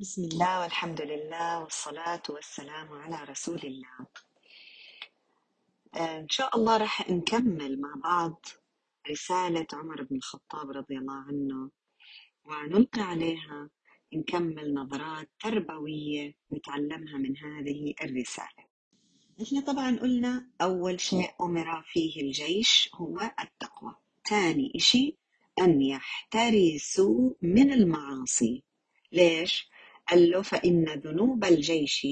بسم الله والحمد لله والصلاة والسلام على رسول الله. آه، إن شاء الله رح نكمل مع بعض رسالة عمر بن الخطاب رضي الله عنه ونلقي عليها نكمل نظرات تربوية نتعلمها من هذه الرسالة. إحنا طبعا قلنا أول شيء أمر فيه الجيش هو التقوى ثاني إشي أن يحترسوا من المعاصي. ليش؟ قال له فإن ذنوب الجيش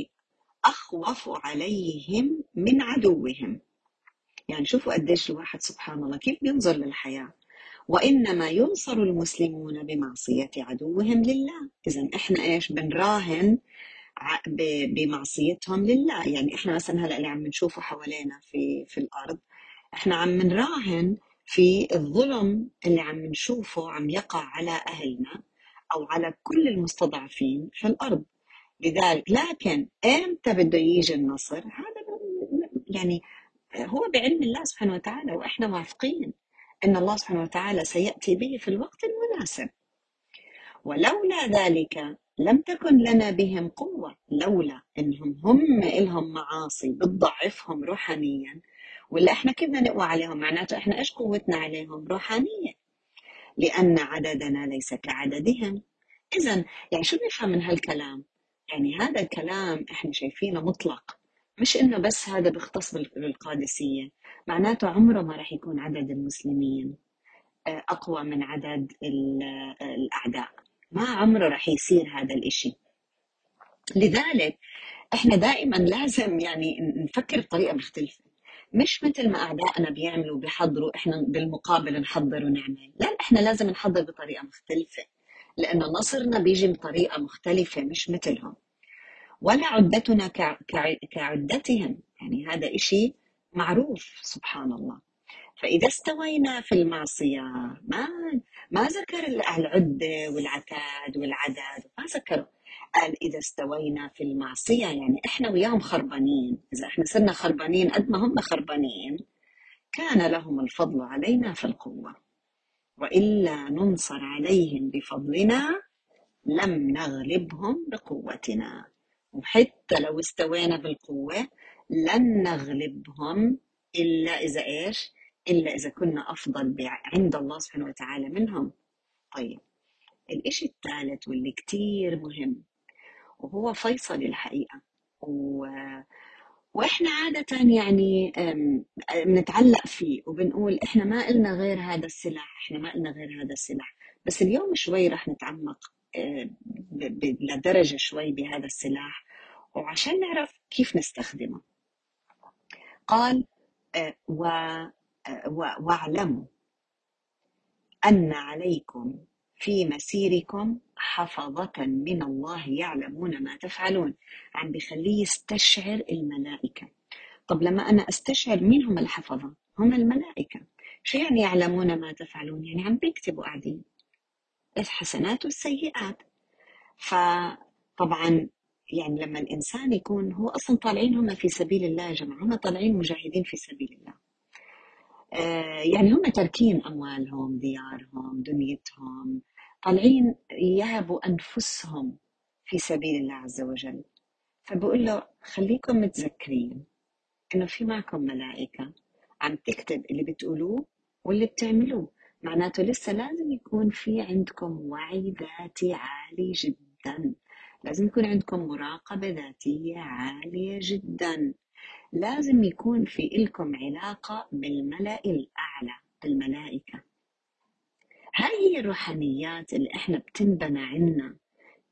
أخوف عليهم من عدوهم. يعني شوفوا قديش الواحد سبحان الله كيف بينظر للحياة. وإنما ينصر المسلمون بمعصية عدوهم لله. إذا إحنا إيش بنراهن بمعصيتهم لله. يعني إحنا مثلا هلأ اللي عم نشوفه حوالينا في في الأرض إحنا عم نراهن في الظلم اللي عم نشوفه عم يقع على أهلنا. أو على كل المستضعفين في الأرض. لذلك لكن إمتى بده يجي النصر؟ هذا يعني هو بعلم الله سبحانه وتعالى وإحنا واثقين إن الله سبحانه وتعالى سيأتي به في الوقت المناسب. ولولا ذلك لم تكن لنا بهم قوة لولا إنهم هم لهم معاصي بتضعفهم روحانيا. ولا إحنا كيف بدنا نقوى عليهم معناته إحنا إيش قوتنا عليهم؟ روحانيه لأن عددنا ليس كعددهم. إذا يعني شو نفهم من هالكلام؟ يعني هذا الكلام إحنا شايفينه مطلق مش إنه بس هذا بيختص بال- بالقادسية. معناته عمره ما رح يكون عدد المسلمين آه، أقوى من عدد ال- الأعداء. ما عمره رح يصير هذا الإشي. لذلك إحنا دائما لازم يعني نفكر بطريقة مختلفة. مش مثل ما أعدائنا بيعملوا بيحضروا إحنا بالمقابل نحضر ونعمل. لا إحنا لازم نحضر بطريقة مختلفة لأنه نصرنا بيجي بطريقة مختلفة مش مثلهم. ولا عدتنا كع- كع- كعدتهم. يعني هذا إشي معروف سبحان الله. فإذا استوينا في المعصية ما ما ذكر ال- العدة والعتاد والعدد ما ذكروا. قال إذا استوينا في المعصية يعني إحنا وياهم خربانين. إذا إحنا صرنا خربانين قد ما هم خربانين كان لهم الفضل علينا في القوة وإلا ننصر عليهم بفضلنا لم نغلبهم بقوتنا. وحتى لو استوينا بالقوة لن نغلبهم إلا إذا إيش؟ إلا إذا كنا أفضل عند الله سبحانه وتعالى منهم. طيب الإشي الثالث واللي كتير مهم وهو فيصل الحقيقة. و... وإحنا عادة يعني بنتعلق فيه وبنقول إحنا ما إلنا غير هذا السلاح إحنا ما إلنا غير هذا السلاح بس اليوم شوي رح نتعمق. ب... لدرجة شوي بهذا السلاح وعشان نعرف كيف نستخدمه. قال أه، و... أه، و... واعلموا أن عليكم في مسيركم حفظة من الله يعلمون ما تفعلون. عم بخليه يستشعر الملائكة. طب لما أنا أستشعر مين هم الحفظة؟ هم الملائكة. شو يعني يعلمون ما تفعلون؟ يعني عم بيكتبوا قاعدين. الحسنات والسيئات. فطبعا يعني لما الإنسان يكون هو أصلا طالعين هم في سبيل الله يا جماعة. هم طالعين مجاهدين في سبيل الله. آه، يعني هم تاركين أموالهم ديارهم دنيتهم. طالعين يهبوا أنفسهم في سبيل الله عز وجل. فبقول له خليكم متذكرين إنه في معكم ملائكة عم تكتب اللي بتقولوه واللي بتعملوه. معناته لسه لازم يكون في عندكم وعي ذاتي عالي جدا. لازم يكون عندكم مراقبة ذاتية عالية جدا. لازم يكون في إلكم علاقة بالملأ الأعلى بالملائكة. هاي هي الروحانيات اللي إحنا بتنبنى عنا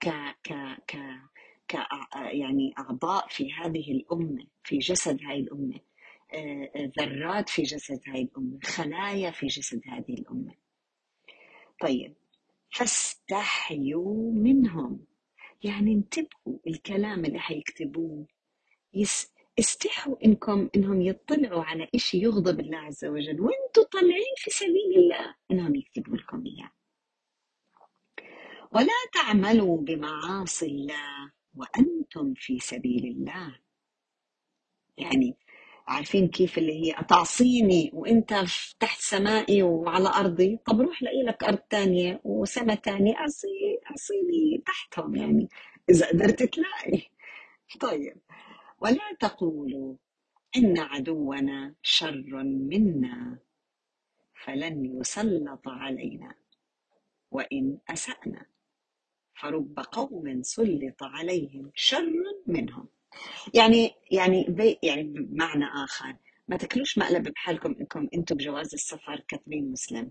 ك ك ك ك يعني أعضاء في هذه الأمة في جسد هاي الأمة. آه، آه، ذرات في جسد هاي الأمة خلايا في جسد هذه الأمة. طيب فاستحيوا منهم. يعني انتبهوا الكلام اللي حيكتبوه يس استحوا إنكم إنهم يطلعوا على إشي يغضب الله عز وجل. وأنتم طالعين في سبيل الله. إنهم يكتبوا لكم إياه. ولا تعملوا بمعاصي الله وأنتم في سبيل الله. يعني عارفين كيف اللي هي تعصيني وإنت تحت سمائي وعلى أرضي؟ طب روح لاقي لك أرض تانية وسما تانية. اعصي أعصيني تحتهم يعني إذا قدرت تلاقي. طيب. ولا تقولوا إن عدونا شر منا فلن يسلط علينا وإن أسأنا. فرب قوم سلط عليهم شر منهم. يعني يعني بي يعني بمعنى آخر ما تاكلوش مقلب بحالكم إنكم أنتم بجواز السفر كاتبين مسلم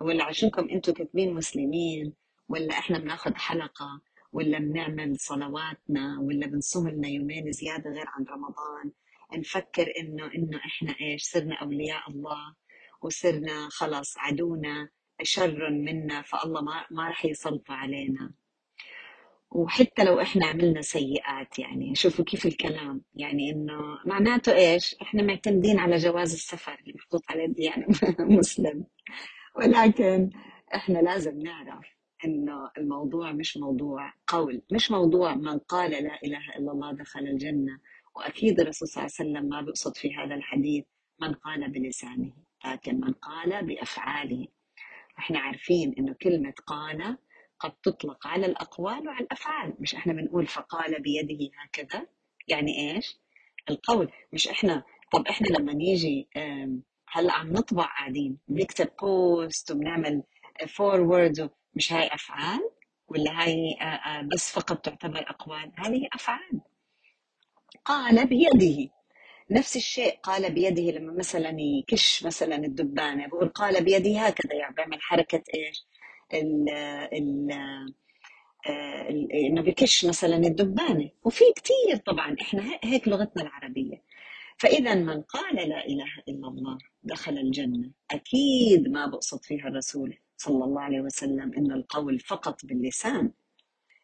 ولا عشانكم أنتم كاتبين مسلمين ولا إحنا بناخذ حلقة ولا بنعمل صلواتنا ولا بنصوم لنا يومين زيادة غير عن رمضان؟ نفكر إنه إنه إحنا إيش صرنا أولياء الله وصرنا خلص عدونا شر منا فالله ما ما رح يسلط علينا. وحتى لو إحنا عملنا سيئات يعني شوفوا كيف الكلام. يعني إنه معناته إيش إحنا معتمدين على جواز السفر اللي محطوط عليه يعني مسلم. ولكن إحنا لازم نعرف انه الموضوع مش موضوع قول مش موضوع من قال لا إله إلا الله دخل الجنة وأكيد الرسول صلى الله عليه وسلم ما بيقصد في هذا الحديث من قال بلسانه لكن من قال بأفعاله. إحنا عارفين إنه كلمة قال قد تطلق على الأقوال وعلى الأفعال مش إحنا بنقول فقال بيده هكذا يعني إيش؟ القول. مش إحنا طب إحنا لما نيجي هلأ عم نطبع قاعدين بنكتب post وبنعمل forward مش هاي أفعال ولا هاي بس فقط تعتبر أقوال هذه أفعال. قال بيده نفس الشيء قال بيده لما مثلا يكش مثلا الدبانة بقول قال بيده هكذا يعني بيعمل حركة إيش؟ ال ال إنه بكش مثلا الدبانه وفي كتير طبعا إحنا هي- هيك لغتنا العربية. فاذا من قال لا إله إلا الله دخل الجنة. أكيد ما بقصد فيها الرسول. صلى الله عليه وسلم انه القول فقط باللسان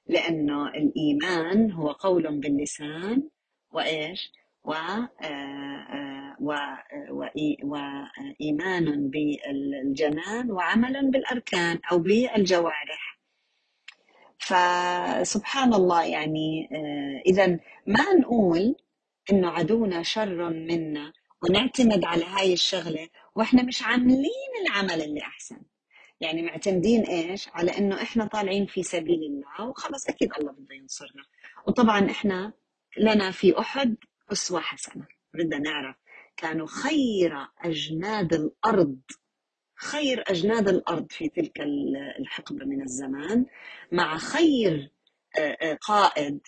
لأنه الإيمان هو قول باللسان وإيش؟ و آه، آه، و وإي- وايمان بالجنان وعمل بالأركان أو بالجوارح. فسبحان الله يعني اذا ما نقول انه عدونا شر منا ونعتمد على هاي الشغلة وإحنا مش عاملين العمل اللي أحسن. يعني معتمدين إيش؟ على إنه إحنا طالعين في سبيل الله وخلص أكيد الله بده ينصرنا. وطبعا إحنا لنا في أحد أسوة حسنة. بدنا نعرف كانوا خير أجناد الأرض خير أجناد الأرض في تلك الحقبة من الزمان مع خير آه، آه، قائد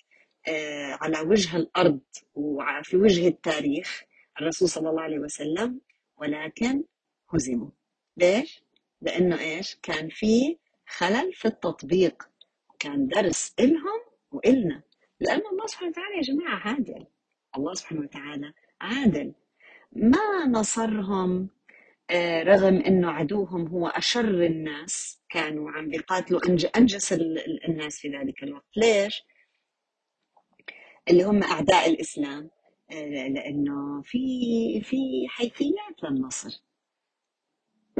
آه، على وجه الأرض وفي وجه التاريخ الرسول صلى الله عليه وسلم ولكن هزموا. ليش؟ لأنه إيش؟ كان في خلل في التطبيق. كان درس إلهم وإلنا. لأن الله سبحانه وتعالى يا جماعة عادل. الله سبحانه وتعالى عادل. ما نصرهم آه، رغم إنه عدوهم هو أشر الناس كانوا عم بيقاتلوا أنج- أنجس ال- ال- الناس في ذلك الوقت. ليش؟ اللي هم أعداء الإسلام. آه، لأنه في في حيثيات للنصر.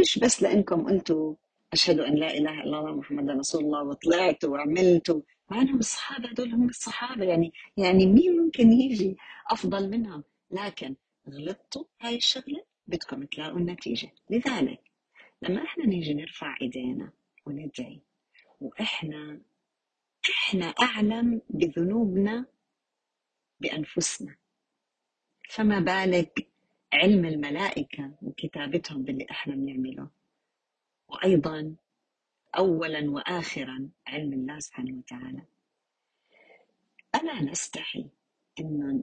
مش بس لإنكم قلتوا أشهد أن لا إله إلا الله محمد رسول الله وطلعتوا وعملتوا مع انهم الصحابه هذول هم الصحابة يعني يعني مين ممكن يجي أفضل منهم؟ لكن غلطتوا هاي الشغلة بدكم تلاقوا النتيجة. لذلك لما إحنا نيجي نرفع إيدينا وندعي وإحنا إحنا أعلم بذنوبنا بأنفسنا. فما بالك علم الملائكة وكتابتهم باللي إحنا بنعمله. وأيضا اولا واخرا علم الله سبحانه وتعالى. الا نستحي ان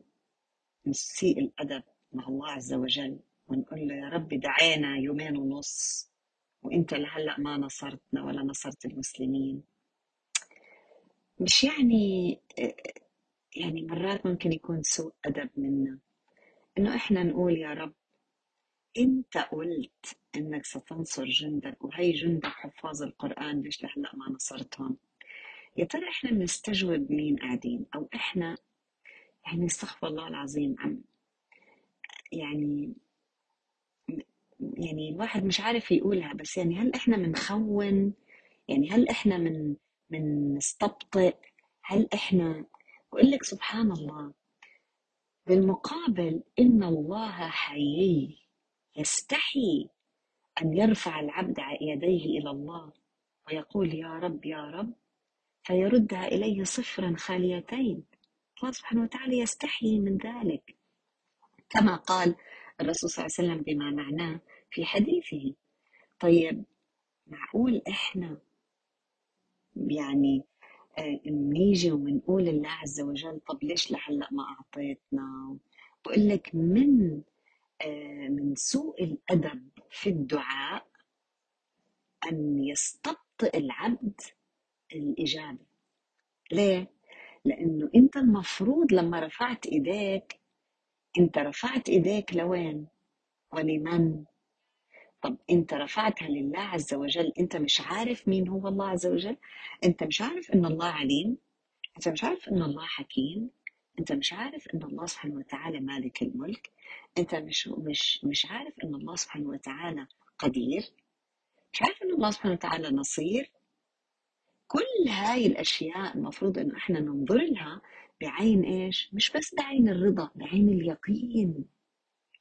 نسيء الأدب مع الله عز وجل ونقول له يا رب دعينا يومين ونص وإنت لهلأ ما نصرتنا ولا نصرت المسلمين. مش يعني يعني مرات ممكن يكون سوء أدب منا. إنه إحنا نقول يا رب أنت قلت إنك ستنصر جندك وهي جندك حفاظ القرآن ليش لهلا ما نصرتهم؟ يا ترى إحنا بنستجوب مين قاعدين؟ أو إحنا؟ يعني استغفر الله العظيم عم يعني يعني الواحد مش عارف يقولها بس يعني هل إحنا منخون؟ يعني هل إحنا من من نستبطئ هل إحنا؟ بقول لك سبحان الله بالمقابل إن الله حيي يستحي أن يرفع العبد يديه إلى الله ويقول يا رب يا رب فيردها إليه صفرا خاليتين. الله سبحانه وتعالى يستحيي من ذلك. كما قال الرسول صلى الله عليه وسلم بما معناه في حديثه. طيب معقول إحنا يعني آه، نيجي وبنقول لله عز وجل طب ليش لهلأ ما أعطيتنا بقول لك من آه، من سوء الأدب في الدعاء أن يستبطئ العبد الإجابة ليه؟ لأنه أنت المفروض لما رفعت إيديك أنت رفعت إيديك لوين؟ ولمن؟ طب أنت رفعتها لله عز وجل أنت مش عارف مين هو الله عز وجل؟ أنت مش عارف أن الله عليم؟ أنت مش عارف أن الله حكيم؟ أنت مش عارف أن الله سبحانه وتعالى مالك الملك؟ أنت مش مش مش عارف أن الله سبحانه وتعالى قدير؟ مش عارف أن الله سبحانه وتعالى نصير؟ كل هاي الأشياء المفروض إنه إحنا ننظر لها بعين إيش؟ مش بس بعين الرضا بعين اليقين.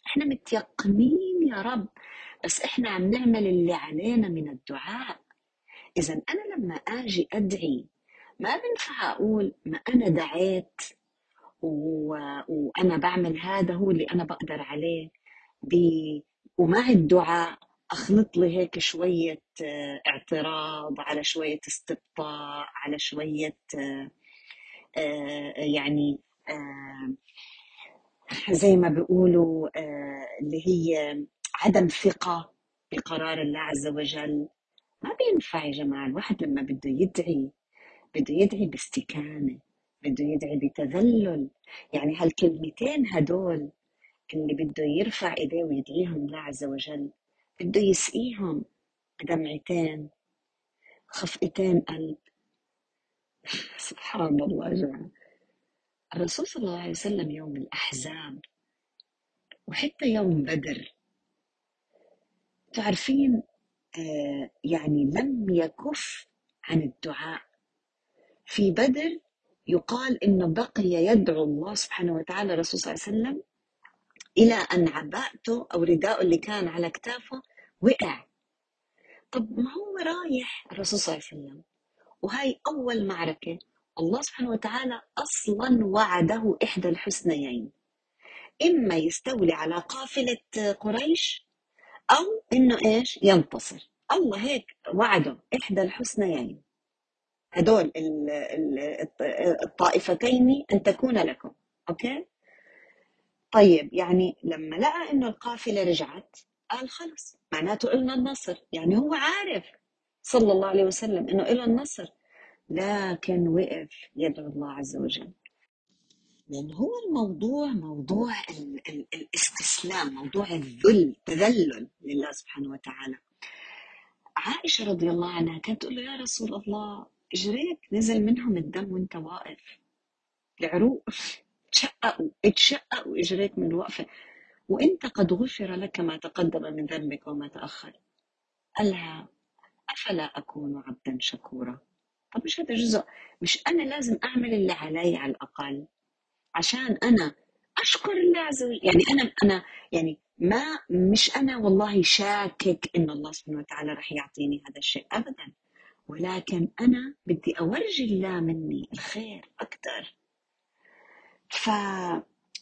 إحنا متيقنين يا رب. بس إحنا عم نعمل اللي علينا من الدعاء. إذا أنا لما أجي أدعي ما بنفع أقول ما أنا دعيت و... وأنا بعمل هذا هو اللي أنا بقدر عليه. ب... ومع الدعاء أخلط لي هيك شوية آه، اعتراض على شوية استبطاء على شوية آه، آه، يعني زي ما بيقولوا اللي هي عدم ثقة بقرار الله عز وجل. ما بينفع يا جماعة الواحد لما بده يدعي بده يدعي باستكانة بده يدعي بتذلل. يعني هالكلمتين هدول اللي بده يرفع إيديه ويدعيهم الله عز وجل بده يسقيهم بدمعتين خفقتين قلب. سبحان الله يا جماعة. الرسول صلى الله عليه وسلم يوم الأحزاب وحتى يوم بدر تعرفين آه يعني لم يكف عن الدعاء. في بدر يقال انه بقي يدعو الله سبحانه وتعالى الرسول صلى الله عليه وسلم إلى أن عباءته أو رداءه اللي كان على كتافه وقع. طب ما هو رايح الرسول صلى الله عليه وسلم؟ وهاي أول معركة الله سبحانه وتعالى أصلا وعده إحدى الحسنيين. إما يستولي على قافلة قريش أو إنه إيش؟ ينتصر. الله هيك وعده إحدى الحسنيين. هدول ال- ال- الط- الطائفتين أن تكون لكم. أوكي؟ طيب يعني لما لقى إنه القافلة رجعت قال خلص. معناته إلنا النصر. يعني هو عارف صلى الله عليه وسلم إنه إله النصر. لكن وقف يدعو الله عز وجل. لأن هو الموضوع موضوع ال- ال- الاستسلام موضوع الذل تذلل لله سبحانه وتعالى. عائشة رضي الله عنها كانت تقول له يا رسول الله اجريك نزل منهم الدم وانت واقف. العروق تشققوا اتشققوا اجريك من الوقفة. وانت قد غفر لك ما تقدم من ذنبك وما تأخر. قالها أفلا أكون عبدا شكورا؟ طب مش هذا جزء مش أنا لازم أعمل اللي علي على الأقل؟ عشان أنا أشكر الله عز وجل يعني أنا أنا يعني ما مش أنا والله شاكك إن الله سبحانه وتعالى رح يعطيني هذا الشيء ابدا. ولكن أنا بدي أورجي الله مني الخير أكثر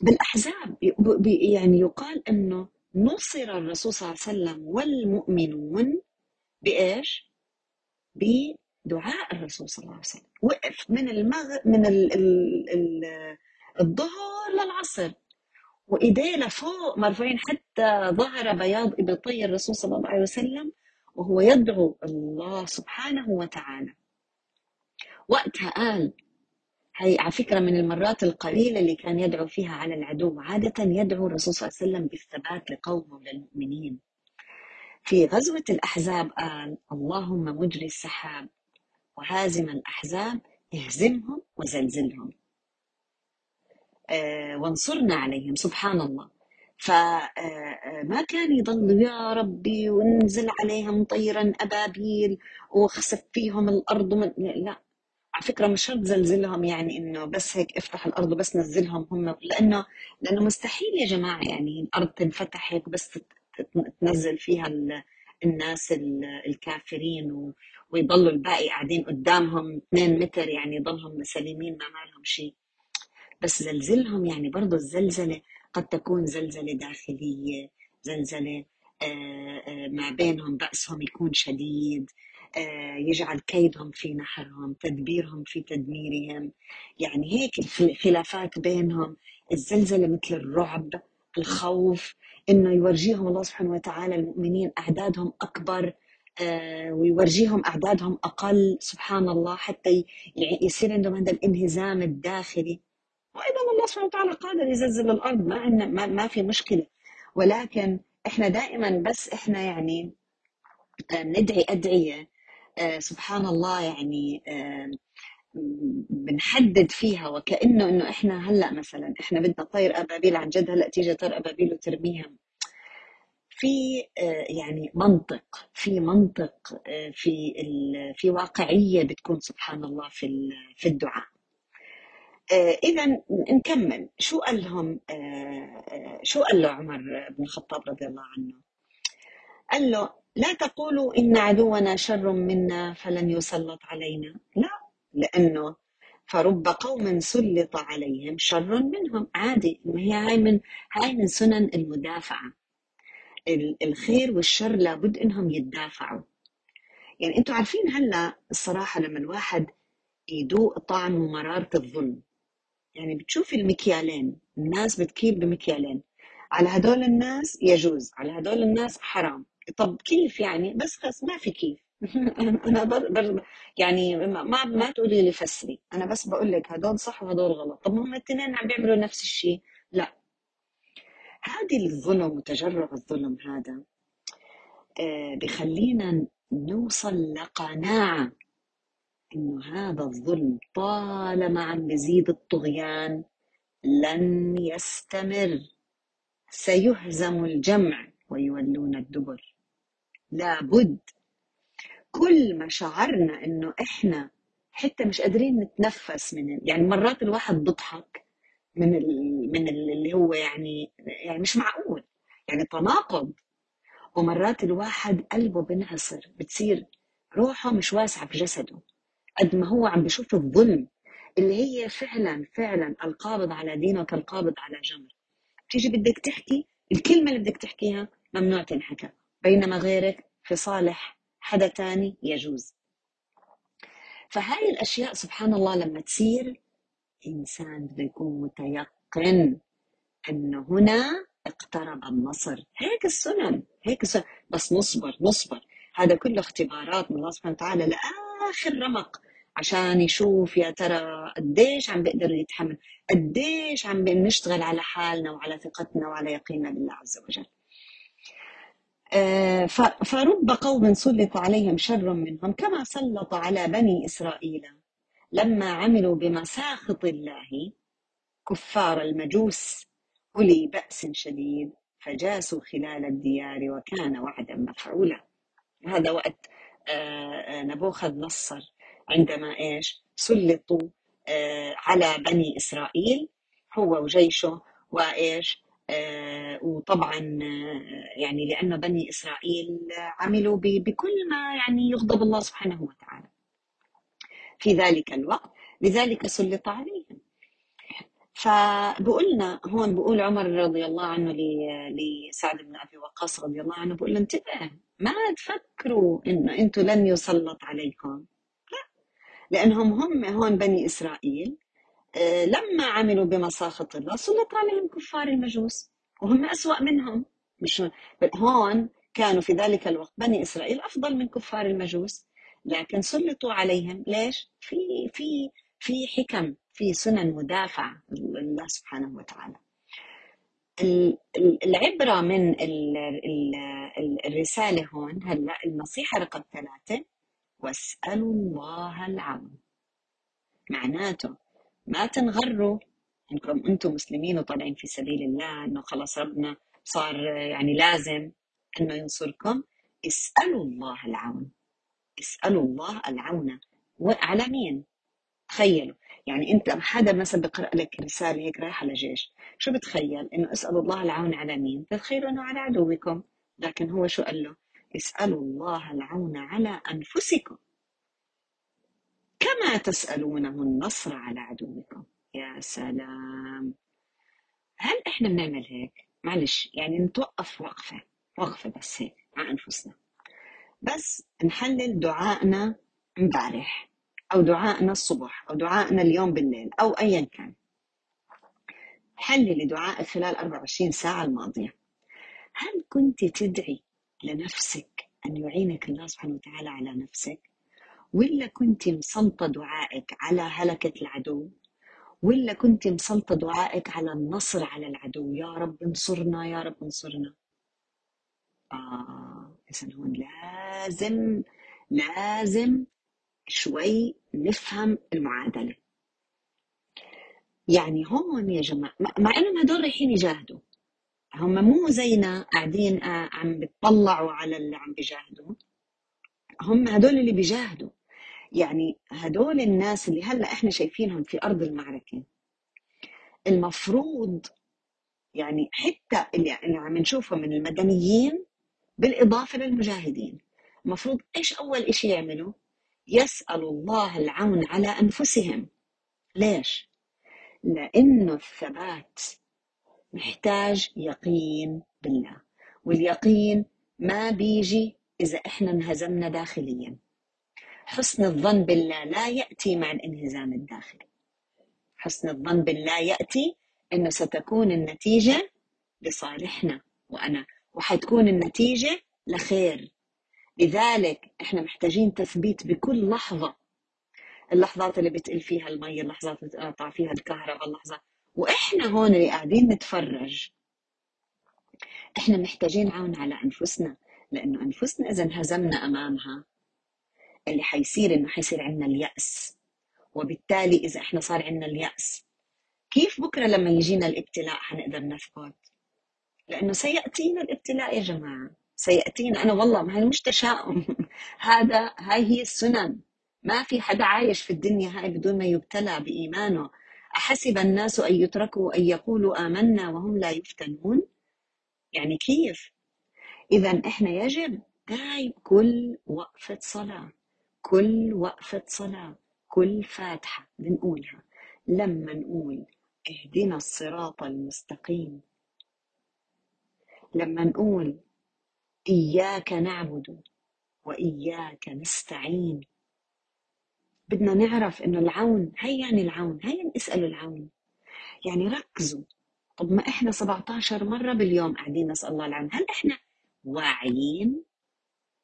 فبالاحزاب يعني يقال إنه نصر الرسول صلى الله عليه وسلم والمؤمنون بإيش؟ بدعاء الرسول صلى الله عليه وسلم. وقف من المغ... من ال... ال... ال... الظهر للعصر. وايديه لفوق مرفوعين حتى ظهر بياض ابطي الرسول صلى الله عليه وسلم وهو يدعو الله سبحانه وتعالى. وقتها قال هي على فكرة من المرات القليلة اللي كان يدعو فيها على العدو عادة يدعو الرسول صلى الله عليه وسلم بالثبات لقومه وللمؤمنين في غزوة الأحزاب قال اللهم مجري السحاب وهازم الأحزاب اهزمهم وزلزلهم. وانصرنا عليهم سبحان الله فما كان يضل يا ربي وانزل عليهم طيرا أبابيل واخسف فيهم الأرض من... لا على فكرة مش شرط زلزلهم يعني إنه بس هيك افتح الأرض وبس نزلهم هم لأنه لأنه مستحيل يا جماعة يعني الأرض تنفتح هيك بس تنزل فيها ال- الناس ال- الكافرين ويضلوا الباقي قاعدين قدامهم 2 متر يعني يضلهم سليمين ما مالهم شيء. بس زلزلهم يعني برضو الزلزلة قد تكون زلزلة داخلية زلزلة آه، آه، ما بينهم بأسهم يكون شديد آه، يجعل كيدهم في نحرهم تدبيرهم في تدميرهم. يعني هيك الخلافات بينهم. الزلزلة مثل الرعب الخوف إنه يورجيهم الله سبحانه وتعالى المؤمنين أعدادهم أكبر ويورجيهم أعدادهم أقل. سبحان الله حتى يصير عندهم هذا الانهزام الداخلي. وأيضا الله سبحانه وتعالى قادر يزلزل الأرض ما عندنا ما, ما في مشكلة. ولكن إحنا دائما بس إحنا يعني آه، ندعي أدعية آه، سبحان الله يعني آه، بنحدد فيها وكأنه إنه إحنا هلأ مثلا إحنا بدنا طير أبابيل عن جد هلأ تيجي طير أبابيل وترميها. في يعني منطق في منطق في في واقعية بتكون سبحان الله في في الدعاء. اذا نكمل. شو قال لهم آه، آه، شو قال له عمر بن الخطاب رضي الله عنه؟ قال له لا تقولوا إن عدونا شر منا فلن يسلط علينا. لا لأنه فرب قوم سلط عليهم شر منهم. عادي ما هي هاي من هاي من سنن المدافعة. الخير والشر لابد إنهم يتدافعوا يعني أنتم عارفين هلأ الصراحة لما الواحد يدوق طعم ومرارة الظلم يعني بتشوفي المكيالين الناس بتكيل بمكيالين. على هدول الناس يجوز على هدول الناس حرام. طب كيف يعني؟ بس خلاص ما في كيف. أنا بر بر يعني ما ما تقولي لي فسري. أنا بس بقول لك هدول صح وهدول غلط. طب هم الاثنين عم بيعملوا نفس الشيء. لا. هذه الظلم وتجرع الظلم هذا آه، بخلينا نوصل لقناعة. إنه هذا الظلم طالما عم بزيد الطغيان لن يستمر. سيهزم الجمع ويولون الدبر. لابد. كل ما شعرنا إنه إحنا حتى مش قادرين نتنفس من يعني مرات الواحد بيضحك من ال... من اللي هو يعني يعني مش معقول. يعني تناقض. ومرات الواحد قلبه بنعصر بتصير روحه مش واسعة في جسده. قد ما هو عم بشوف الظلم اللي هي فعلا فعلا القابض على دينه كالقابض على جمر تيجي بدك تحكي الكلمة اللي بدك تحكيها ممنوع تنحكى. بينما غيرك في صالح حدا تاني يجوز. فهاي الأشياء سبحان الله لما تصير إنسان بده يكون متيقن أنه هنا اقترب النصر. هيك السنن هيك السنن. بس نصبر نصبر. هذا كله اختبارات من الله سبحانه وتعالى. آخر رمق عشان يشوف يا ترى قديش عم بيقدر يتحمل قديش عم نشتغل على حالنا وعلى ثقتنا وعلى يقيننا بالله عز وجل. آه، فرب قوم سلط عليهم شر منهم كما سلط على بني إسرائيل لما عملوا بمساخط الله. كفار المجوس أولي بأس شديد فجاسوا خلال الديار وكان وعدا مفعولا. هذا وقت نبوخذ نصر عندما إيش؟ سلطوا آه، على بني إسرائيل هو وجيشه وإيش؟ وطبعا يعني لأنه بني إسرائيل عملوا بكل ما يعني يغضب الله سبحانه وتعالى. في ذلك الوقت لذلك سلط عليهم. فبقولنا هون بقول عمر رضي الله عنه لسعد بن أبي وقاص رضي الله عنه بقول له انتبه ما تفكروا إنه أنتم لن يسلط عليكم. لا. لأنهم هم هون بني إسرائيل آه، لما عملوا بمساخط الله سلط عليهم كفار المجوس وهم أسوأ منهم. مش هون كانوا في ذلك الوقت بني إسرائيل أفضل من كفار المجوس لكن سلطوا عليهم. ليش؟ في في في حكم في سنن مدافعة لله سبحانه وتعالى. العبرة من الرسالة هون هلأ النصيحة رقم ثلاثة واسألوا الله العون. معناته ما تنغروا إنكم أنتم مسلمين وطالعين في سبيل الله إنه خلص ربنا صار يعني لازم إنه ينصركم. اسألوا الله العون. اسألوا الله العون. على مين؟ تخيلوا. يعني أنت حدا مثلا بقرأ لك رسالة هيك رايحة لجيش. شو بتخيل؟ إنه اسالوا الله العون على مين؟ بتخيلوا إنه على عدوكم. لكن هو شو قال له؟ اسألوا الله العون على أنفسكم. كما تسألونه النصر على عدوكم. يا سلام. هل إحنا بنعمل هيك؟ معلش يعني نتوقف وقفة وقفة بس هيك مع أنفسنا. بس نحلل دعائنا امبارح. أو دعائنا الصبح أو دعائنا اليوم بالليل أو أيا كان. حللي دعائك خلال 24 ساعة الماضية. هل كنت تدعي لنفسك أن يعينك الله سبحانه وتعالى على نفسك؟ ولا كنت مسلطة دعائك على هلكة العدو؟ ولا كنت مسلطة دعائك على النصر على العدو؟ يا رب انصرنا يا رب انصرنا. آه إذا هون لازم لازم شوي نفهم المعادلة. يعني هون يا جماعة مع انهم هدول رايحين يجاهدوا. هم مو زينا قاعدين آه، عم بتطلعوا على اللي عم بيجاهدوا. هم هدول اللي بيجاهدوا. يعني هدول الناس اللي هلأ إحنا شايفينهم في أرض المعركة. المفروض يعني حتى اللي, اللي عم نشوفه من المدنيين بالإضافة للمجاهدين. المفروض إيش أول إشي يعملوا؟ يسألوا الله العون على أنفسهم. ليش؟ لأنه الثبات محتاج يقين بالله واليقين ما بيجي إذا إحنا انهزمنا داخليا. حسن الظن بالله لا يأتي مع الانهزام الداخلي. حسن الظن بالله يأتي أنه ستكون النتيجة لصالحنا وأنا وحتكون النتيجة لخير. لذلك إحنا محتاجين تثبيت بكل لحظة اللحظات اللي بتقل فيها المي اللحظات اللي بتقطع فيها الكهرباء اللحظة. وإحنا هون اللي قاعدين نتفرج إحنا محتاجين عون على أنفسنا لأنه أنفسنا إذا انهزمنا أمامها اللي حيصير إنه حيصير عندنا اليأس. وبالتالي إذا إحنا صار عندنا اليأس كيف بكرة لما يجينا الابتلاء حنقدر نثبت لأنه سيأتينا الابتلاء يا جماعة. سيأتينا. أنا والله ما هي مش تشاؤم. هذا هاي هي السنن. ما في حدا عايش في الدنيا هاي بدون ما يبتلى بإيمانه. أحسب الناس أن يتركوا أن يقولوا آمنا وهم لا يفتنون؟ يعني كيف؟ اذا إحنا يجب دايم كل وقفة صلاة كل وقفة صلاة كل فاتحة بنقولها. لما نقول اهدنا الصراط المستقيم لما نقول إياك نعبد وإياك نستعين. بدنا نعرف إنه العون هي يعني العون هي اسألوا العون. يعني ركزوا. طب ما إحنا 17 مرة باليوم قاعدين نسأل الله العون هل إحنا واعيين؟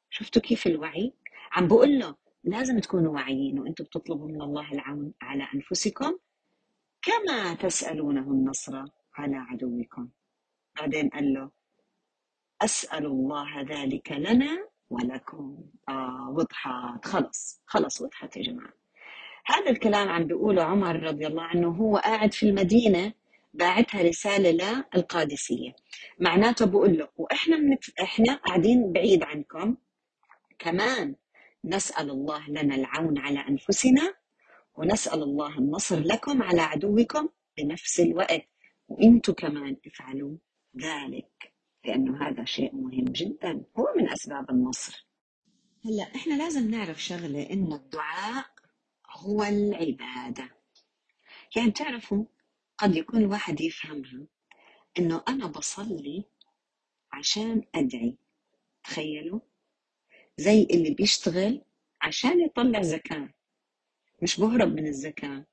شفتوا كيف الوعي؟ عم بقول له لازم تكونوا واعيين وأنتم بتطلبوا من الله العون على أنفسكم كما تسألونه النصر على عدوكم. بعدين قال له أسأل الله ذلك لنا ولكم. آه وضحت. خلص خلص وضحت يا جماعة. هذا الكلام عم بيقوله عمر رضي الله عنه هو قاعد في المدينة باعتها رسالة للقادسية. معناته بقول له وإحنا منف... إحنا قاعدين بعيد عنكم كمان نسأل الله لنا العون على أنفسنا ونسأل الله النصر لكم على عدوكم بنفس الوقت وأنتم كمان افعلوا ذلك. لأنه هذا شيء مهم جدا. هو من أسباب النصر. هلأ إحنا لازم نعرف شغلة إنه الدعاء هو العبادة. يعني بتعرفوا قد يكون الواحد يفهمها إنه أنا بصلي عشان أدعي. تخيلوا؟ زي اللي بيشتغل عشان يطلع زكاة. مش بهرب من الزكاة.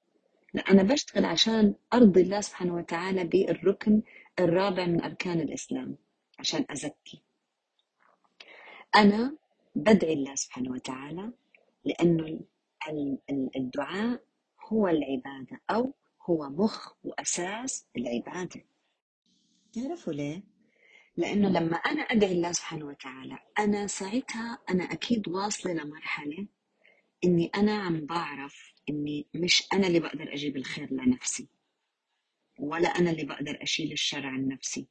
لا أنا بشتغل عشان أرضي الله سبحانه وتعالى بالركن الرابع من أركان الإسلام. عشان أزكي. أنا بدعي الله سبحانه وتعالى لأنه الدعاء هو العبادة أو هو مخ وأساس العبادة. تعرفوا ليه؟ لأنه لما أنا أدعي الله سبحانه وتعالى أنا ساعتها أنا أكيد واصلة لمرحلة إني أنا عم بعرف إني مش أنا اللي بقدر أجيب الخير لنفسي ولا أنا اللي بقدر أشيل الشر عن نفسي.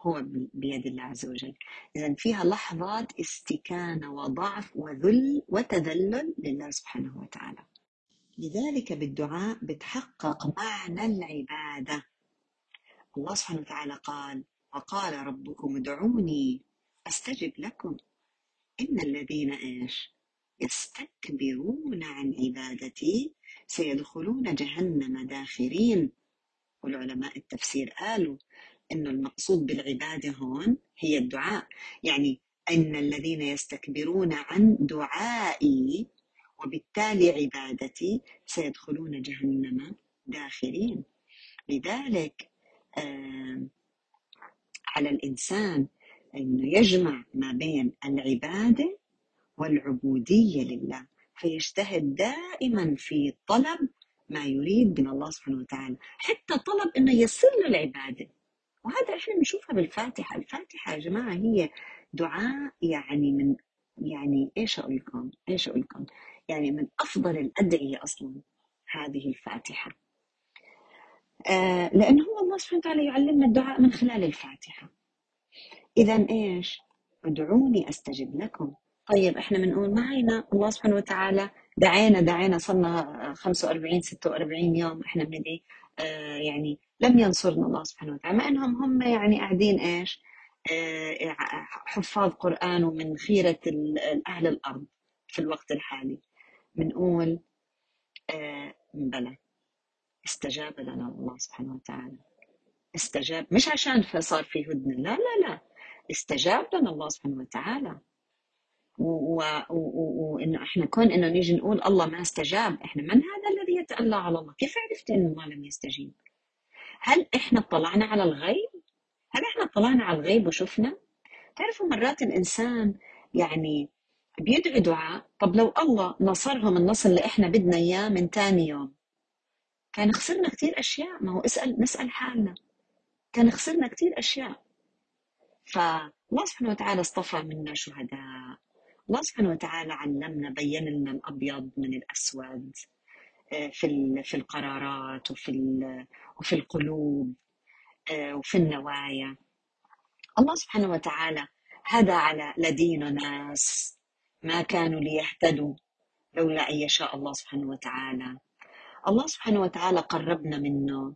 هو بيد الله عز وجل. إذا فيها لحظات استكانة وضعف وذل وتذلل لله سبحانه وتعالى. لذلك بالدعاء بتحقق معنى العبادة. الله سبحانه وتعالى قال وقال ربكم ادعوني أستجب لكم. إن الذين إيش؟ يستكبرون عن عبادتي سيدخلون جهنم داخرين. والعلماء التفسير قالوا انه المقصود بالعبادة هون هي الدعاء. يعني إن الذين يستكبرون عن دعائي وبالتالي عبادتي سيدخلون جهنم داخرين. لذلك على الإنسان انه يجمع ما بين العبادة والعبودية لله فيجتهد دائما في طلب ما يريد من الله سبحانه وتعالى. حتى طلب إنه يسر العبادة. وهذا إحنا بنشوفها بالفاتحة. الفاتحة يا جماعة هي دعاء يعني من يعني إيش أقول لكم إيش أقول لكم يعني من أفضل الأدعية أصلا هذه الفاتحة. آه لأنه هو الله سبحانه وتعالى يعلمنا الدعاء من خلال الفاتحة. اذا إيش؟ ادعوني أستجب لكم. طيب إحنا بنقول معنا. الله سبحانه وتعالى دعينا دعينا صرنا 45 46 يوم إحنا بندعي. يعني لم ينصرنا الله سبحانه وتعالى مع إنهم هم يعني قاعدين إيش؟ آه حفاظ قرآن ومن خيرة أهل الأرض في الوقت الحالي. بنقول آه بلى استجاب لنا الله سبحانه وتعالى. استجاب مش عشان صار في هدنة لا لا لا. استجاب لنا الله سبحانه وتعالى. وإنه إحنا كون إنه نيجي نقول الله ما استجاب إحنا من هذا يتألى على الله. كيف عرفت إنه الله لم يستجيب؟ هل إحنا اطلعنا على الغيب؟ هل إحنا اطلعنا على الغيب وشفنا؟ تعرفوا مرات الإنسان يعني بيدعي دعاء طب لو الله نصرهم النصر اللي إحنا بدنا إياه من ثاني يوم. كان خسرنا كثير أشياء. ما هو اسأل نسأل حالنا. كان خسرنا كثير أشياء. فالله سبحانه وتعالى اصطفى منا شهداء. الله سبحانه وتعالى علمنا بين لنا الأبيض من الأسود. في في القرارات وفي وفي القلوب وفي النوايا. الله سبحانه وتعالى هدى على لدين ناس ما كانوا ليهتدوا لولا أن يشاء الله سبحانه وتعالى. الله سبحانه وتعالى قربنا منه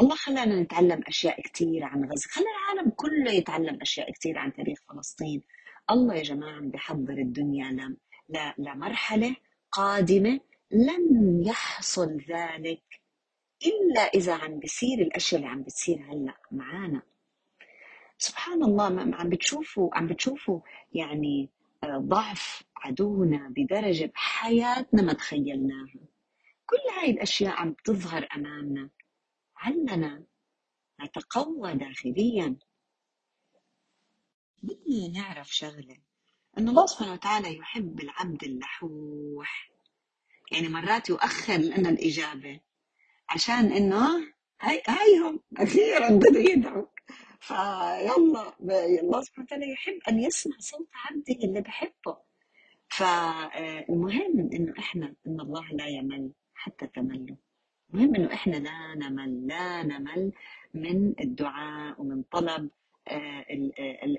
الله خلانا نتعلم أشياء كثير عن غزة. خلى العالم كله يتعلم أشياء كثير عن تاريخ فلسطين. الله يا جماعة بحضر الدنيا لمرحلة قادمة لن يحصل ذلك إلا إذا عم بيصير الأشياء اللي عم بتصير هلأ معانا. سبحان الله ما عم بتشوفوا عم بتشوفوا يعني ضعف عدونا بدرجة بحياتنا ما تخيلناها. كل هاي الأشياء عم تظهر أمامنا. علنا نتقوى داخليا؟ بدنا نعرف شغلة. أن الله سبحانه وتعالى يحب العبد اللحوح. يعني مرات يؤخر لنا الإجابة. عشان إنه هاي هايهم أخيرا بدوا يدعوا فيلا الله سبحانه وتعالى يحب أن يسمع صوت عبده اللي بحبه. فالمهم إنه إحنا إن الله لا يمل حتى تملوا. المهم إنه إحنا لا نمل لا نمل من الدعاء ومن طلب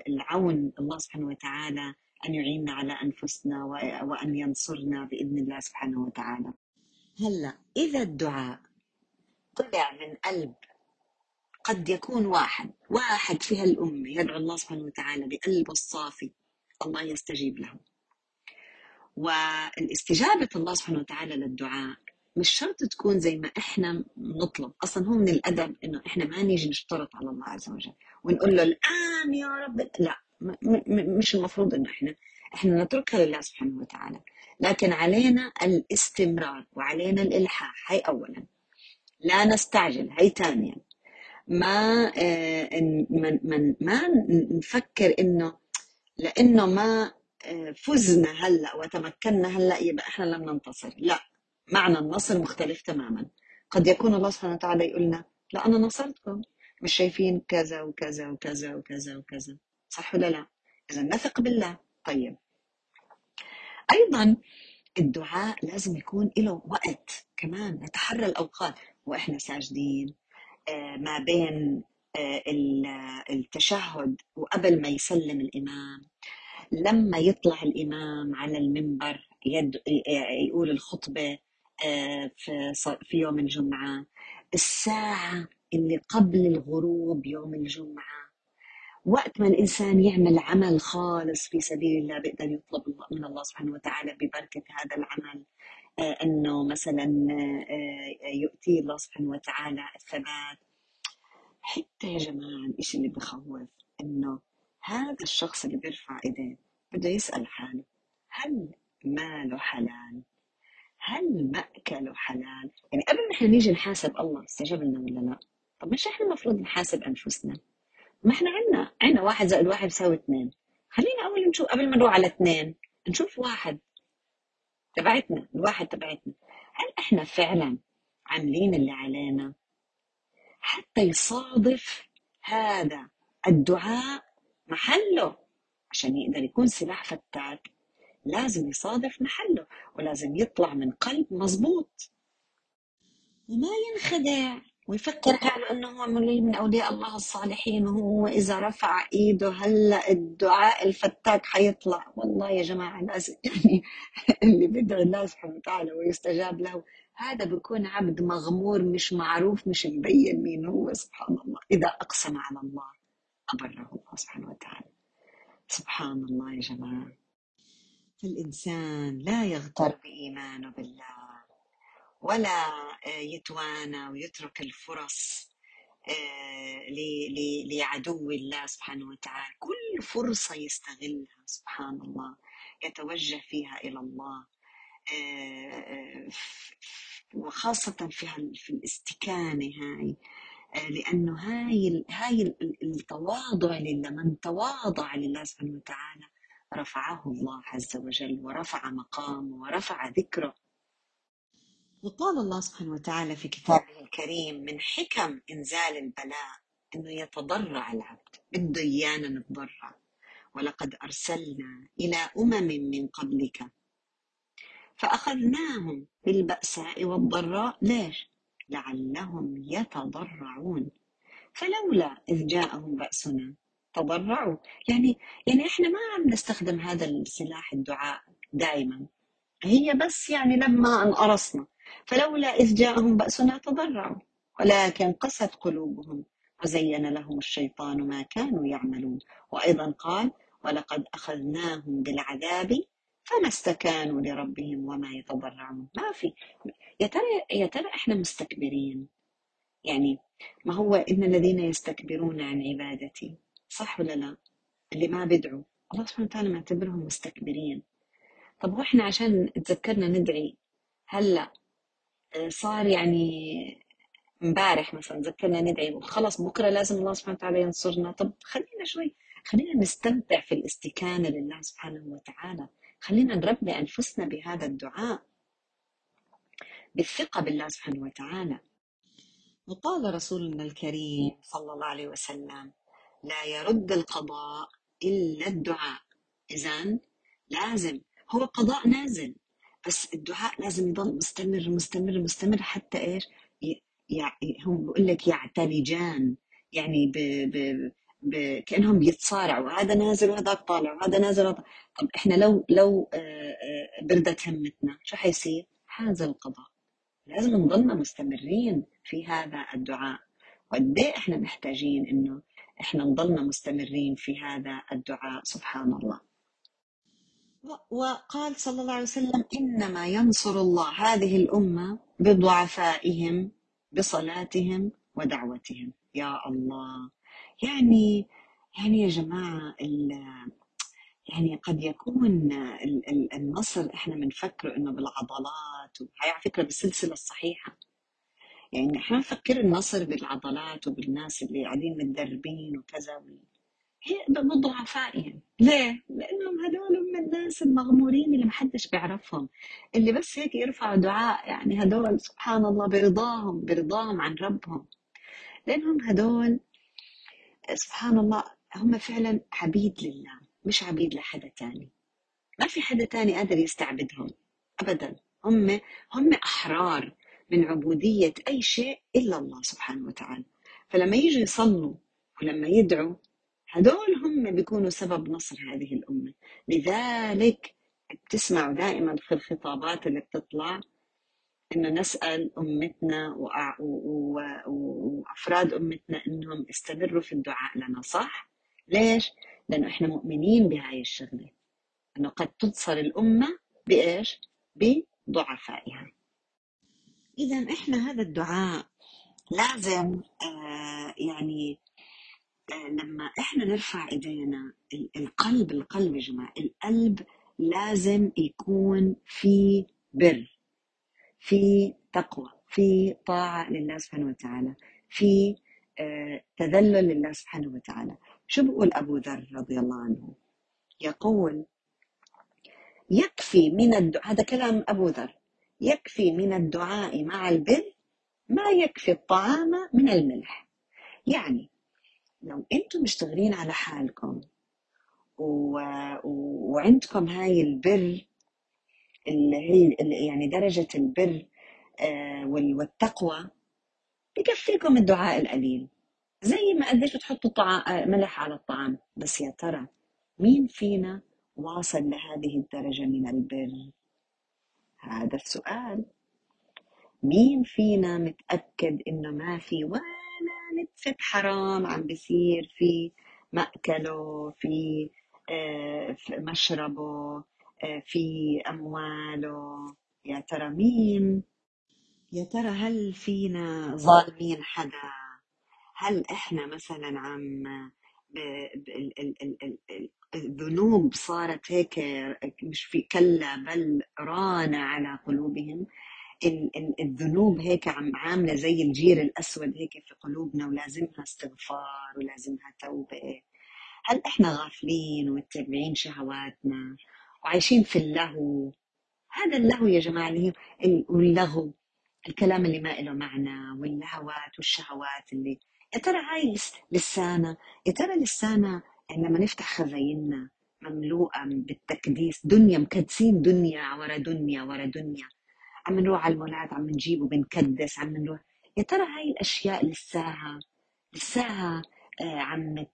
العون. الله سبحانه وتعالى أن يعيننا على أنفسنا وأن ينصرنا بإذن الله سبحانه وتعالى. هلأ إذا الدعاء طلع من قلب قد يكون واحد واحد في هالأمة يدعو الله سبحانه وتعالى بقلبه الصافي الله يستجيب له. والاستجابة الله سبحانه وتعالى للدعاء مش شرط تكون زي ما إحنا نطلب. أصلا هو من الأدب إنه إحنا ما نيجي نشترط على الله عز وجل ونقول له الآن يا رب. لا مش المفروض إنه إحنا إحنا نتركها لله سبحانه وتعالى. لكن علينا الاستمرار وعلينا الإلحاح هي اولا. لا نستعجل هي ثانيا. ما من من ما نفكر إنه لإنه ما فزنا هلأ وتمكنا هلأ يبقى إحنا لم ننتصر. لا معنى النصر مختلف تماما. قد يكون الله سبحانه وتعالى يقول لنا لا أنا نصرتكم. مش شايفين كذا وكذا وكذا وكذا وكذا. صح ولا لا؟ إذا نثق بالله. طيب. أيضا الدعاء لازم يكون له وقت كمان نتحرى الأوقات. وإحنا ساجدين ما بين التشهد وقبل ما يسلم الإمام. لما يطلع الإمام على المنبر يد يقول الخطبة في في يوم الجمعة. الساعة اللي قبل الغروب يوم الجمعة. وقت ما الإنسان يعمل عمل خالص في سبيل الله بيقدر يطلب من الله سبحانه وتعالى ببركة هذا العمل آه، أنه مثلا آه، يؤتي الله سبحانه وتعالى الثبات حتى يا جماعة الإشي اللي بخوف إنه هذا الشخص اللي بيرفع إيديه بده يسأل حاله هل ماله حلال؟ هل مأكله حلال؟ يعني قبل ما إحنا نيجي نحاسب الله استجاب لنا ولا لا؟ طب مش إحنا المفروض نحاسب أنفسنا؟ ما إحنا عنا عنا واحد زائد واحد بيساوي اثنين. خلينا أول نشوف قبل ما نروح على اثنين نشوف واحد تبعتنا الواحد تبعتنا. هل إحنا فعلا عاملين اللي علينا؟ حتى يصادف هذا الدعاء محله عشان يقدر يكون سلاح فتاك. لازم يصادف محله ولازم يطلع من قلب مظبوط. وما ينخدع. ويفكر حاله انه هو ولي من أولياء الله الصالحين وهو إذا رفع إيده هلا الدعاء الفتاك حيطلع؟ والله يا جماعة لازم يعني اللي بيدعي الله سبحانه وتعالى ويستجاب له هذا بيكون عبد مغمور مش معروف مش مبين مين هو سبحان الله إذا أقسم على الله أبره الله سبحانه وتعالى. سبحان الله يا جماعة. فالانسان لا يغتر بإيمانه بالله. ولا يتوانى ويترك الفرص آه، لعدو الله سبحانه وتعالى. كل فرصة يستغلها سبحان الله يتوجه فيها إلى الله. آه، آه، وخاصة في في الإستكانة هاي آه، لأنه هاي هاي ال- ال- التواضع لله من تواضع لله سبحانه وتعالى رفعه الله عز وجل ورفع مقامه ورفع ذكره. وقال الله سبحانه وتعالى في كتابه الكريم من حكم إنزال البلاء إنه يتضرع العبد بده إيانا نتضرع ولقد أرسلنا إلى أمم من قبلك فأخذناهم بالبأساء والضراء ليش؟ لعلهم يتضرعون. فلولا إذ جاءهم بأسنا تضرعوا. يعني يعني إحنا ما عم نستخدم هذا السلاح الدعاء دائما هي بس يعني لما انقرصنا فلولا إذ جاءهم بأسنا تضرعوا ولكن قست قلوبهم وزين لهم الشيطان ما كانوا يعملون. وأيضا قال ولقد أخذناهم بالعذاب فما استكانوا لربهم وما يتضرعون. ما في. يا ترى يا ترى إحنا مستكبرين؟ يعني ما هو إن الذين يستكبرون عن عبادتي صح ولا لا؟ اللي ما بدعوا. الله سبحانه وتعالى معتبرهم مستكبرين. طب وإحنا عشان تذكرنا ندعي هلا آه، صار يعني امبارح مثلا ذكرنا ندعي خلص بكرة لازم الله سبحانه وتعالى ينصرنا. طب خلينا شوي خلينا نستمتع في الاستكانة لله سبحانه وتعالى. خلينا نربي أنفسنا بهذا الدعاء بالثقة بالله سبحانه وتعالى. وقال رسولنا الكريم صلى الله عليه وسلم لا يرد القضاء إلا الدعاء. اذا لازم هو قضاء نازل. بس الدعاء لازم يضل مستمر مستمر مستمر حتى إيش؟ ي- يع- هم بقول لك يعتلجان يعني ب... ب... ب... كأنهم بيتصارعوا هذا نازل وهذاك طالع وهذا نازل وهذا طب إحنا لو لو آه، آه، بردت همتنا شو حيصير؟ هذا القضاء. لازم نضلنا مستمرين في هذا الدعاء. وقد إيه إحنا محتاجين إنه إحنا نضلنا مستمرين في هذا الدعاء؟ سبحان الله. وقال صلى الله عليه وسلم إنما ينصر الله هذه الأمة بضعفائهم بصلاتهم ودعوتهم. يا الله. يعني يعني يا جماعة يعني قد يكون ال- ال- النصر إحنا بنفكره إنه بالعضلات وهي على فكرة بالسلسلة الصحيحة. يعني إحنا نفكر النصر بالعضلات وبالناس اللي قاعدين متدربين وكذا هي بضعفائهم ليه؟ لأنهم هدول من الناس المغمورين اللي محدش بيعرفهم. اللي بس هيك يرفعوا دعاء يعني هدول سبحان الله برضاهم برضاهم عن ربهم. لأنهم هدول سبحان الله هم فعلا عبيد لله مش عبيد لحدا تاني. ما في حدا تاني قادر يستعبدهم أبدا. هم هم أحرار من عبودية أي شيء إلا الله سبحانه وتعالى. فلما يجوا يصلوا ولما يدعوا هدول هم بيكونوا سبب نصر هذه الأمة لذلك بتسمعوا دائما في الخطابات اللي بتطلع إنه نسأل أمتنا وأع- و- و- و- وأفراد أمتنا إنهم استمروا في الدعاء لنا صح؟ ليش؟ لأنه إحنا مؤمنين بهاي الشغلة أنه قد تنصر الأمة بإيش؟ بضعفائها إذا إحنا هذا الدعاء لازم آه يعني لما إحنا نرفع إيدينا القلب القلب يا جماعة القلب لازم يكون في بر في تقوى في طاعة لله سبحانه وتعالى في آه تذلل لله سبحانه وتعالى. شو بقول أبو ذر رضي الله عنه؟ يقول يكفي من الدعاء هذا كلام أبو ذر. يكفي من الدعاء مع البر ما يكفي الطعام من الملح. يعني لو أنتم مشتغلين على حالكم و... وعندكم هاي البر اللي هي اللي يعني درجة البر آه، والتقوى بكفيكم الدعاء القليل زي ما قديش بتحطوا طعام ملح على الطعام. بس يا ترى مين فينا واصل لهذه الدرجة من البر؟ هذا السؤال. مين فينا متأكد إنه ما في ولا نتفة حرام عم بيصير في مأكله في, آه، في مشربه آه، في أمواله. يا ترى مين؟ يا ترى هل فينا ظالمين حدا؟ هل إحنا مثلا عم الذنوب صارت هيك مش في كلا بل ران على قلوبهم؟ الذنوب هيك عم عاملة زي الجير الأسود هيك في قلوبنا ولازمها استغفار ولازمها توبة. هل إحنا غافلين ومتبعين شهواتنا وعايشين في اللهو؟ هذا اللهو يا جماعة اللي هي اللغو الكلام اللي ما له معنى والهوات والشهوات اللي يا ترى هاي لسانا يا ترى لسانا لما نفتح خزايننا مملوءة بالتكديس دنيا مكدسين دنيا ورا دنيا ورا دنيا. عم نروح على المولات عم نجيب وبنكدس عم نروح. يا ترى هاي الأشياء لساها لساها آه عم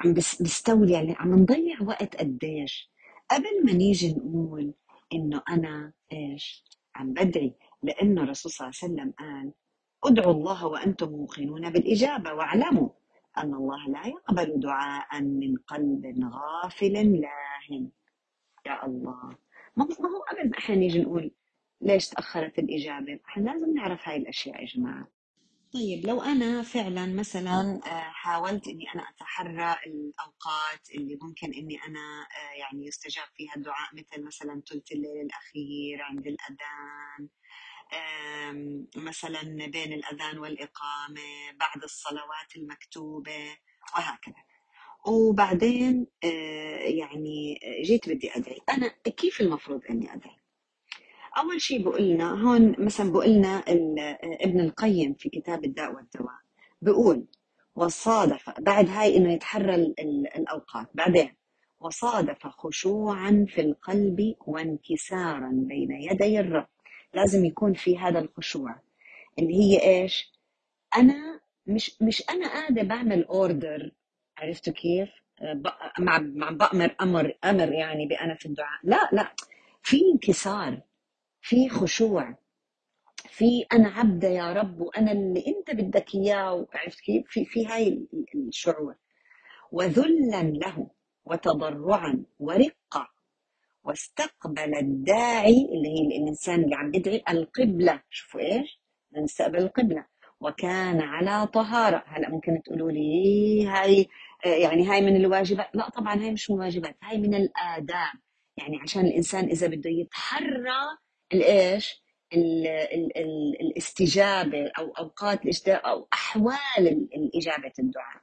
عم بستولي يعني عم نضيع وقت قديش؟ قبل ما نيجي نقول إنه أنا إيش عم بدعي لأنه الرسول صلى الله عليه وسلم قال ادعوا الله وأنتم موقنون بالإجابة واعلموا أن الله لا يقبل دعاء من قلب غافل لاهٍ. يا الله. ما هو قبل ما إحنا نيجي نقول ليش تأخرت الإجابة؟ إحنا لازم نعرف هاي الأشياء يا جماعة. طيب لو أنا فعلا مثلا آه، حاولت إني أنا أتحرى الأوقات اللي ممكن إني أنا آه، يعني يستجاب فيها الدعاء مثل مثلا ثلث الليل الأخير عند الأذان مثلا بين الأذان والإقامة بعد الصلوات المكتوبة وهكذا. وبعدين آه، يعني جيت بدي أدعي. أنا كيف المفروض إني أدعي؟ أول شيء بقول لنا هون مثلا بقول لنا ابن القيم في كتاب الداء والدواء بقول وصادف بعد هاي إنه يتحرى الأوقات بعدين وصادف خشوعا في القلب وانكسارا بين يدي الرب. لازم يكون في هذا الخشوع اللي هي إيش؟ أنا مش مش أنا قاعدة بعمل اوردر عرفتوا كيف؟ مع مع بأمر أمر أمر يعني بأنا في الدعاء. لا لا في انكسار. في خشوع في أنا عبدة يا رب وأنا اللي أنت بدك إياه عرفت كيف؟ في في هاي الشعور. وذلا له وتضرعا ورقة واستقبل الداعي اللي هي الإنسان اللي عم يدعي القبلة. شوفوا إيش؟ نستقبل القبلة. وكان على طهارة. هلا ممكن تقولوا لي هاي يعني هاي من الواجبات؟ لا طبعا هاي مش من الواجبات هاي من الآداب. يعني عشان الإنسان إذا بده يتحرى الإيش؟ الاستجابة أو أوقات الاجابه أو أحوال الاجابه الدعاء.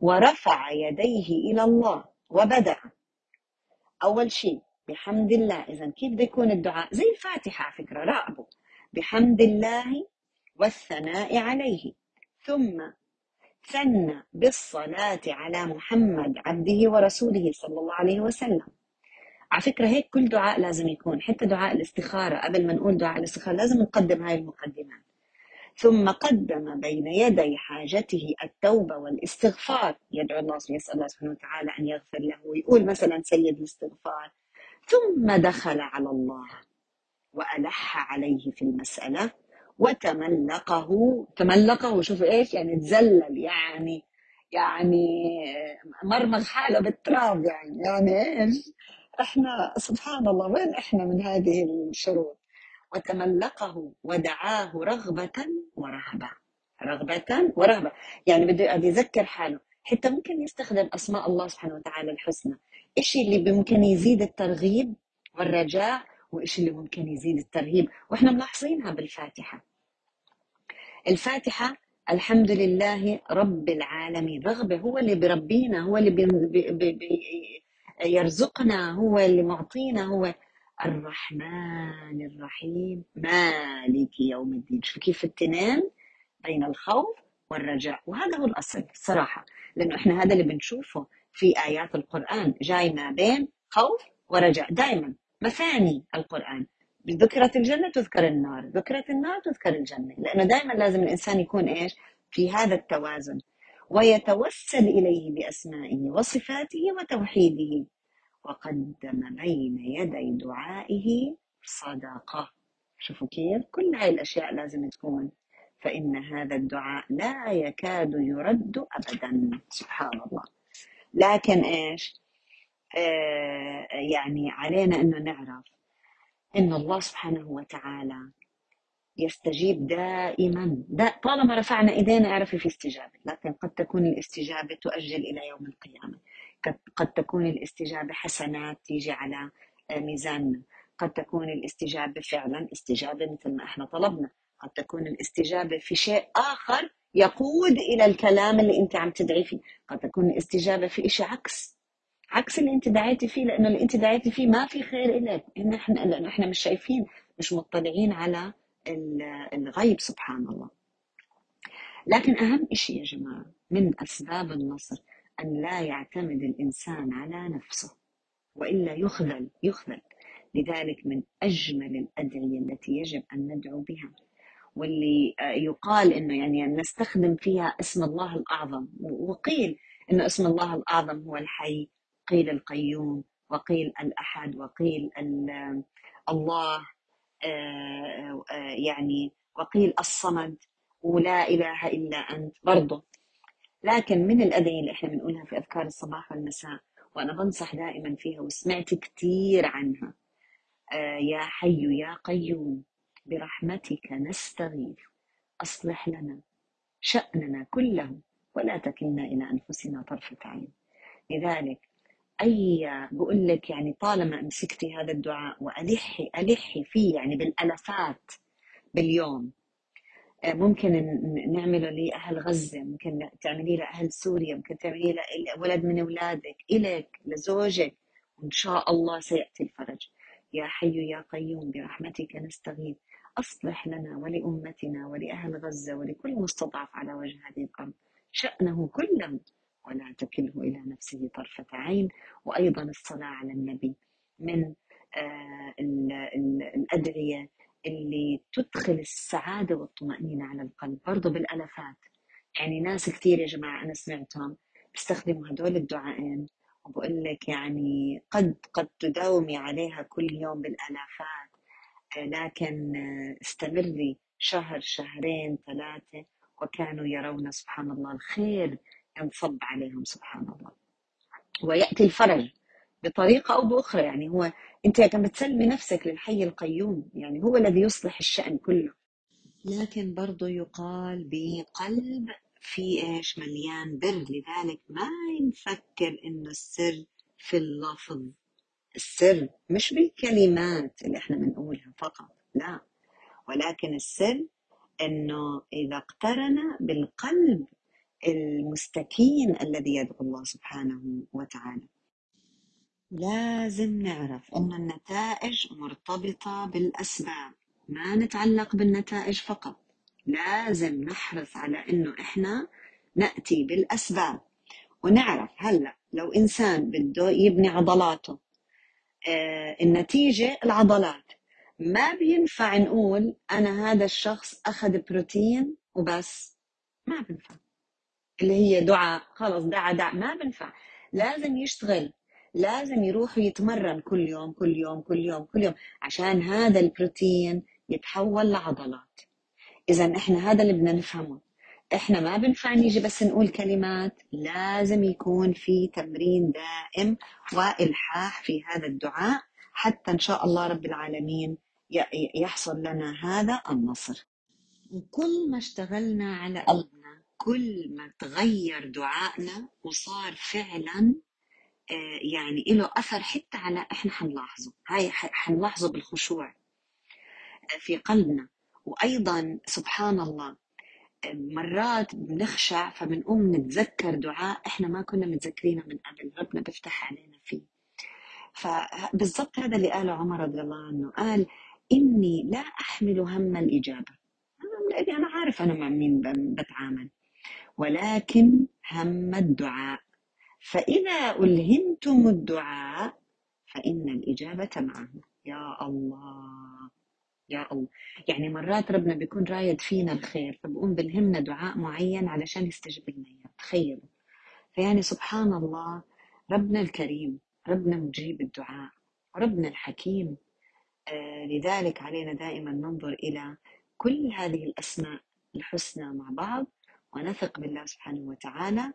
ورفع يديه إلى الله وبدأ. أول شيء بحمد الله. اذا كيف بده يكون الدعاء؟ زي الفاتحة على فكرة راقبوا بحمد الله والثناء عليه. ثم ثنى بالصلاة على محمد عبده ورسوله صلى الله عليه وسلم. على فكرة هيك كل دعاء لازم يكون حتى دعاء الاستخارة قبل ما نقول دعاء الاستخارة لازم نقدم هاي المقدمات. ثم قدم بين يدي حاجته التوبة والاستغفار. يدعو الله يسأل الله سبحانه وتعالى أن يغفر له ويقول مثلا سيد الاستغفار ثم دخل على الله وألح عليه في المسألة وتملقه تملقه شوف إيش؟ يعني تزلل يعني يعني مرمغ حاله بالتراب يعني يعني إيش؟ إحنا سبحان الله وين إحنا من هذه الشروط؟ وتملقه ودعاه رغبة ورهبة. رغبة ورهبة. يعني بده يذكر حاله. حتى ممكن يستخدم أسماء الله سبحانه وتعالى الحسنى. إيش اللي ممكن يزيد الترغيب والرجاء وإيش اللي ممكن يزيد الترهيب. وإحنا ملاحظينها بالفاتحة. الفاتحة الحمد لله رب العالمين. رغبة هو اللي بربينا هو اللي بي بي بي يرزقنا هو اللي معطينا هو الرحمن الرحيم. مالك يوم الدين. شوف كيف التنين بين الخوف والرجاء. وهذا هو الأصل صراحة لأنه إحنا هذا اللي بنشوفه في آيات القرآن. جاي ما بين خوف ورجاء. دائما مثاني القرآن. ذكرت الجنة تذكر النار ذكرت النار تذكر الجنة. لأنه دائما لازم الإنسان يكون إيش؟ في هذا التوازن. ويتوسل إليه بأسمائه وصفاته وتوحيده. وقدم بين يدي دعائه صدقة. شوفوا كيف كل هاي الأشياء لازم تكون. فإن هذا الدعاء لا يكاد يرد أبدا. سبحان الله. لكن إيش؟ آه يعني علينا أنه نعرف أن الله سبحانه وتعالى يستجيب دائما. دا طالما رفعنا إيدينا اعرفي في استجابة لكن قد تكون الاستجابة تؤجل إلى يوم القيامة. قد تكون الاستجابة حسنات تيجي على ميزاننا. قد تكون الاستجابة فعلا استجابة مثل ما إحنا طلبنا. قد تكون الاستجابة في شيء آخر يقود إلى الكلام اللي أنت عم تدعي فيه. قد تكون الاستجابة في شيء عكس. عكس اللي أنت دعيتي فيه لأنه اللي أنت دعيتي فيه ما في خير لك إن إحنا لأنه إحنا مش شايفين مش مطلعين على الغيب سبحان الله. لكن أهم شيء يا جماعة من أسباب النصر أن لا يعتمد الإنسان على نفسه وإلا يخذل يخذل. لذلك من أجمل الأدعية التي يجب أن ندعو بها واللي يقال إنه يعني نستخدم فيها اسم الله الأعظم. وقيل انه اسم الله الأعظم هو الحي قيل القيوم وقيل الأحد وقيل الله آه، آه، يعني وقيل الصمد ولا إله إلا أنت برضه لكن من الأدعية اللي إحنا بنقولها في أذكار الصباح والمساء وأنا بنصح دائما فيها وسمعت كثير عنها آه، يا حي يا قيوم برحمتك نستغيث أصلح لنا شأننا كله ولا تكلنا إلى أنفسنا طرفة عين. لذلك أي بقول لك يعني طالما مسكتي هذا الدعاء والحي ألحي فيه يعني بالالافات باليوم آه، ممكن نعمله لأهل غزة ممكن تعمليه لأهل سوريا ممكن تعمليه لولد من أولادك إلك لزوجك وإن شاء الله سيأتي الفرج. يا حي يا قيوم برحمتك نستغيث. أصلح لنا ولأمتنا ولأهل غزة ولكل مستضعف على وجه هذه الأرض. شأنه كله ولا تكله إلى نفسه طرفة عين وأيضا الصلاة على النبي من آه، الأدعية اللي تدخل السعادة والطمأنينة على القلب. برضو بالألفات. يعني ناس كثير يا جماعة أنا سمعتهم بيستخدموا هدول الدعائين وبقول لك يعني قد قد تداومي عليها كل يوم بالآلافات آه، لكن آه، استمري شهر شهرين ثلاثة وكانوا يرون سبحان الله الخير ينصب عليهم سبحان الله. ويأتي الفرج بطريقة أو بأخرى يعني هو أنت كم بتسلمي نفسك للحي القيوم يعني هو الذي يصلح الشأن كله. لكن برضو يقال بقلب في إيش مليان بر لذلك ما نفكر إنه السر في اللفظ. السر مش بالكلمات اللي إحنا بنقولها فقط لا. ولكن السر إنه إذا اقترن بالقلب المستكين الذي يدعو الله سبحانه وتعالى. لازم نعرف أن النتائج مرتبطة بالأسباب ما نتعلق بالنتائج فقط. لازم نحرص على أنه إحنا نأتي بالأسباب. ونعرف هلأ لو إنسان بده يبني عضلاته آه النتيجة العضلات. ما بينفع نقول أنا هذا الشخص أخذ بروتين وبس. ما بينفع. اللي هي دعاء خلص دعاء دعاء ما بنفع. لازم يشتغل لازم يروح يتمرن كل يوم كل يوم كل يوم كل يوم عشان هذا البروتين يتحول لعضلات. اذا إحنا هذا اللي بدنا نفهمه. إحنا ما بنفع نيجي بس نقول كلمات لازم يكون في تمرين دائم وإلحاح في هذا الدعاء حتى إن شاء الله رب العالمين يحصل لنا هذا النصر. وكل ما اشتغلنا على قلبنا كل ما تغير دعائنا وصار فعلا آه، يعني له أثر حتى على إحنا حنلاحظه. هاي حنلاحظه بالخشوع آه، في قلبنا. وأيضا سبحان الله مرات بنخشع فبنقوم نتذكر دعاء إحنا ما كنا متذكرينه من قبل ربنا بيفتح علينا فيه. فبالضبط هذا اللي قاله عمر رضي الله عنه. قال إني لا أحمل هم الإجابة. لأني أنا عارف أنا مع مين بتعامل. ولكن هم الدعاء. فإذا ألهمتم الدعاء فإن الإجابة معه يا الله. يا الله. يعني مرات ربنا بيكون رايد فينا الخير فبقوم بلهمنا دعاء معين علشان يستجيب لنا إياه. تخيلوا فيعني سبحان الله ربنا الكريم ربنا مجيب الدعاء ربنا الحكيم. آه لذلك علينا دائما ننظر إلى كل هذه الأسماء الحسنى مع بعض. ونثق بالله سبحانه وتعالى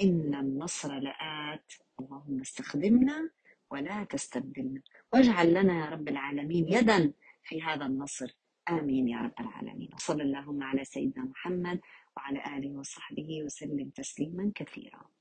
إن النصر لآت. اللهم استخدمنا ولا تستبدلنا. واجعل لنا يا رب العالمين يدا في هذا النصر. آمين يا رب العالمين. وصلى اللهم على سيدنا محمد وعلى آله وصحبه وسلم تسليما كثيرا.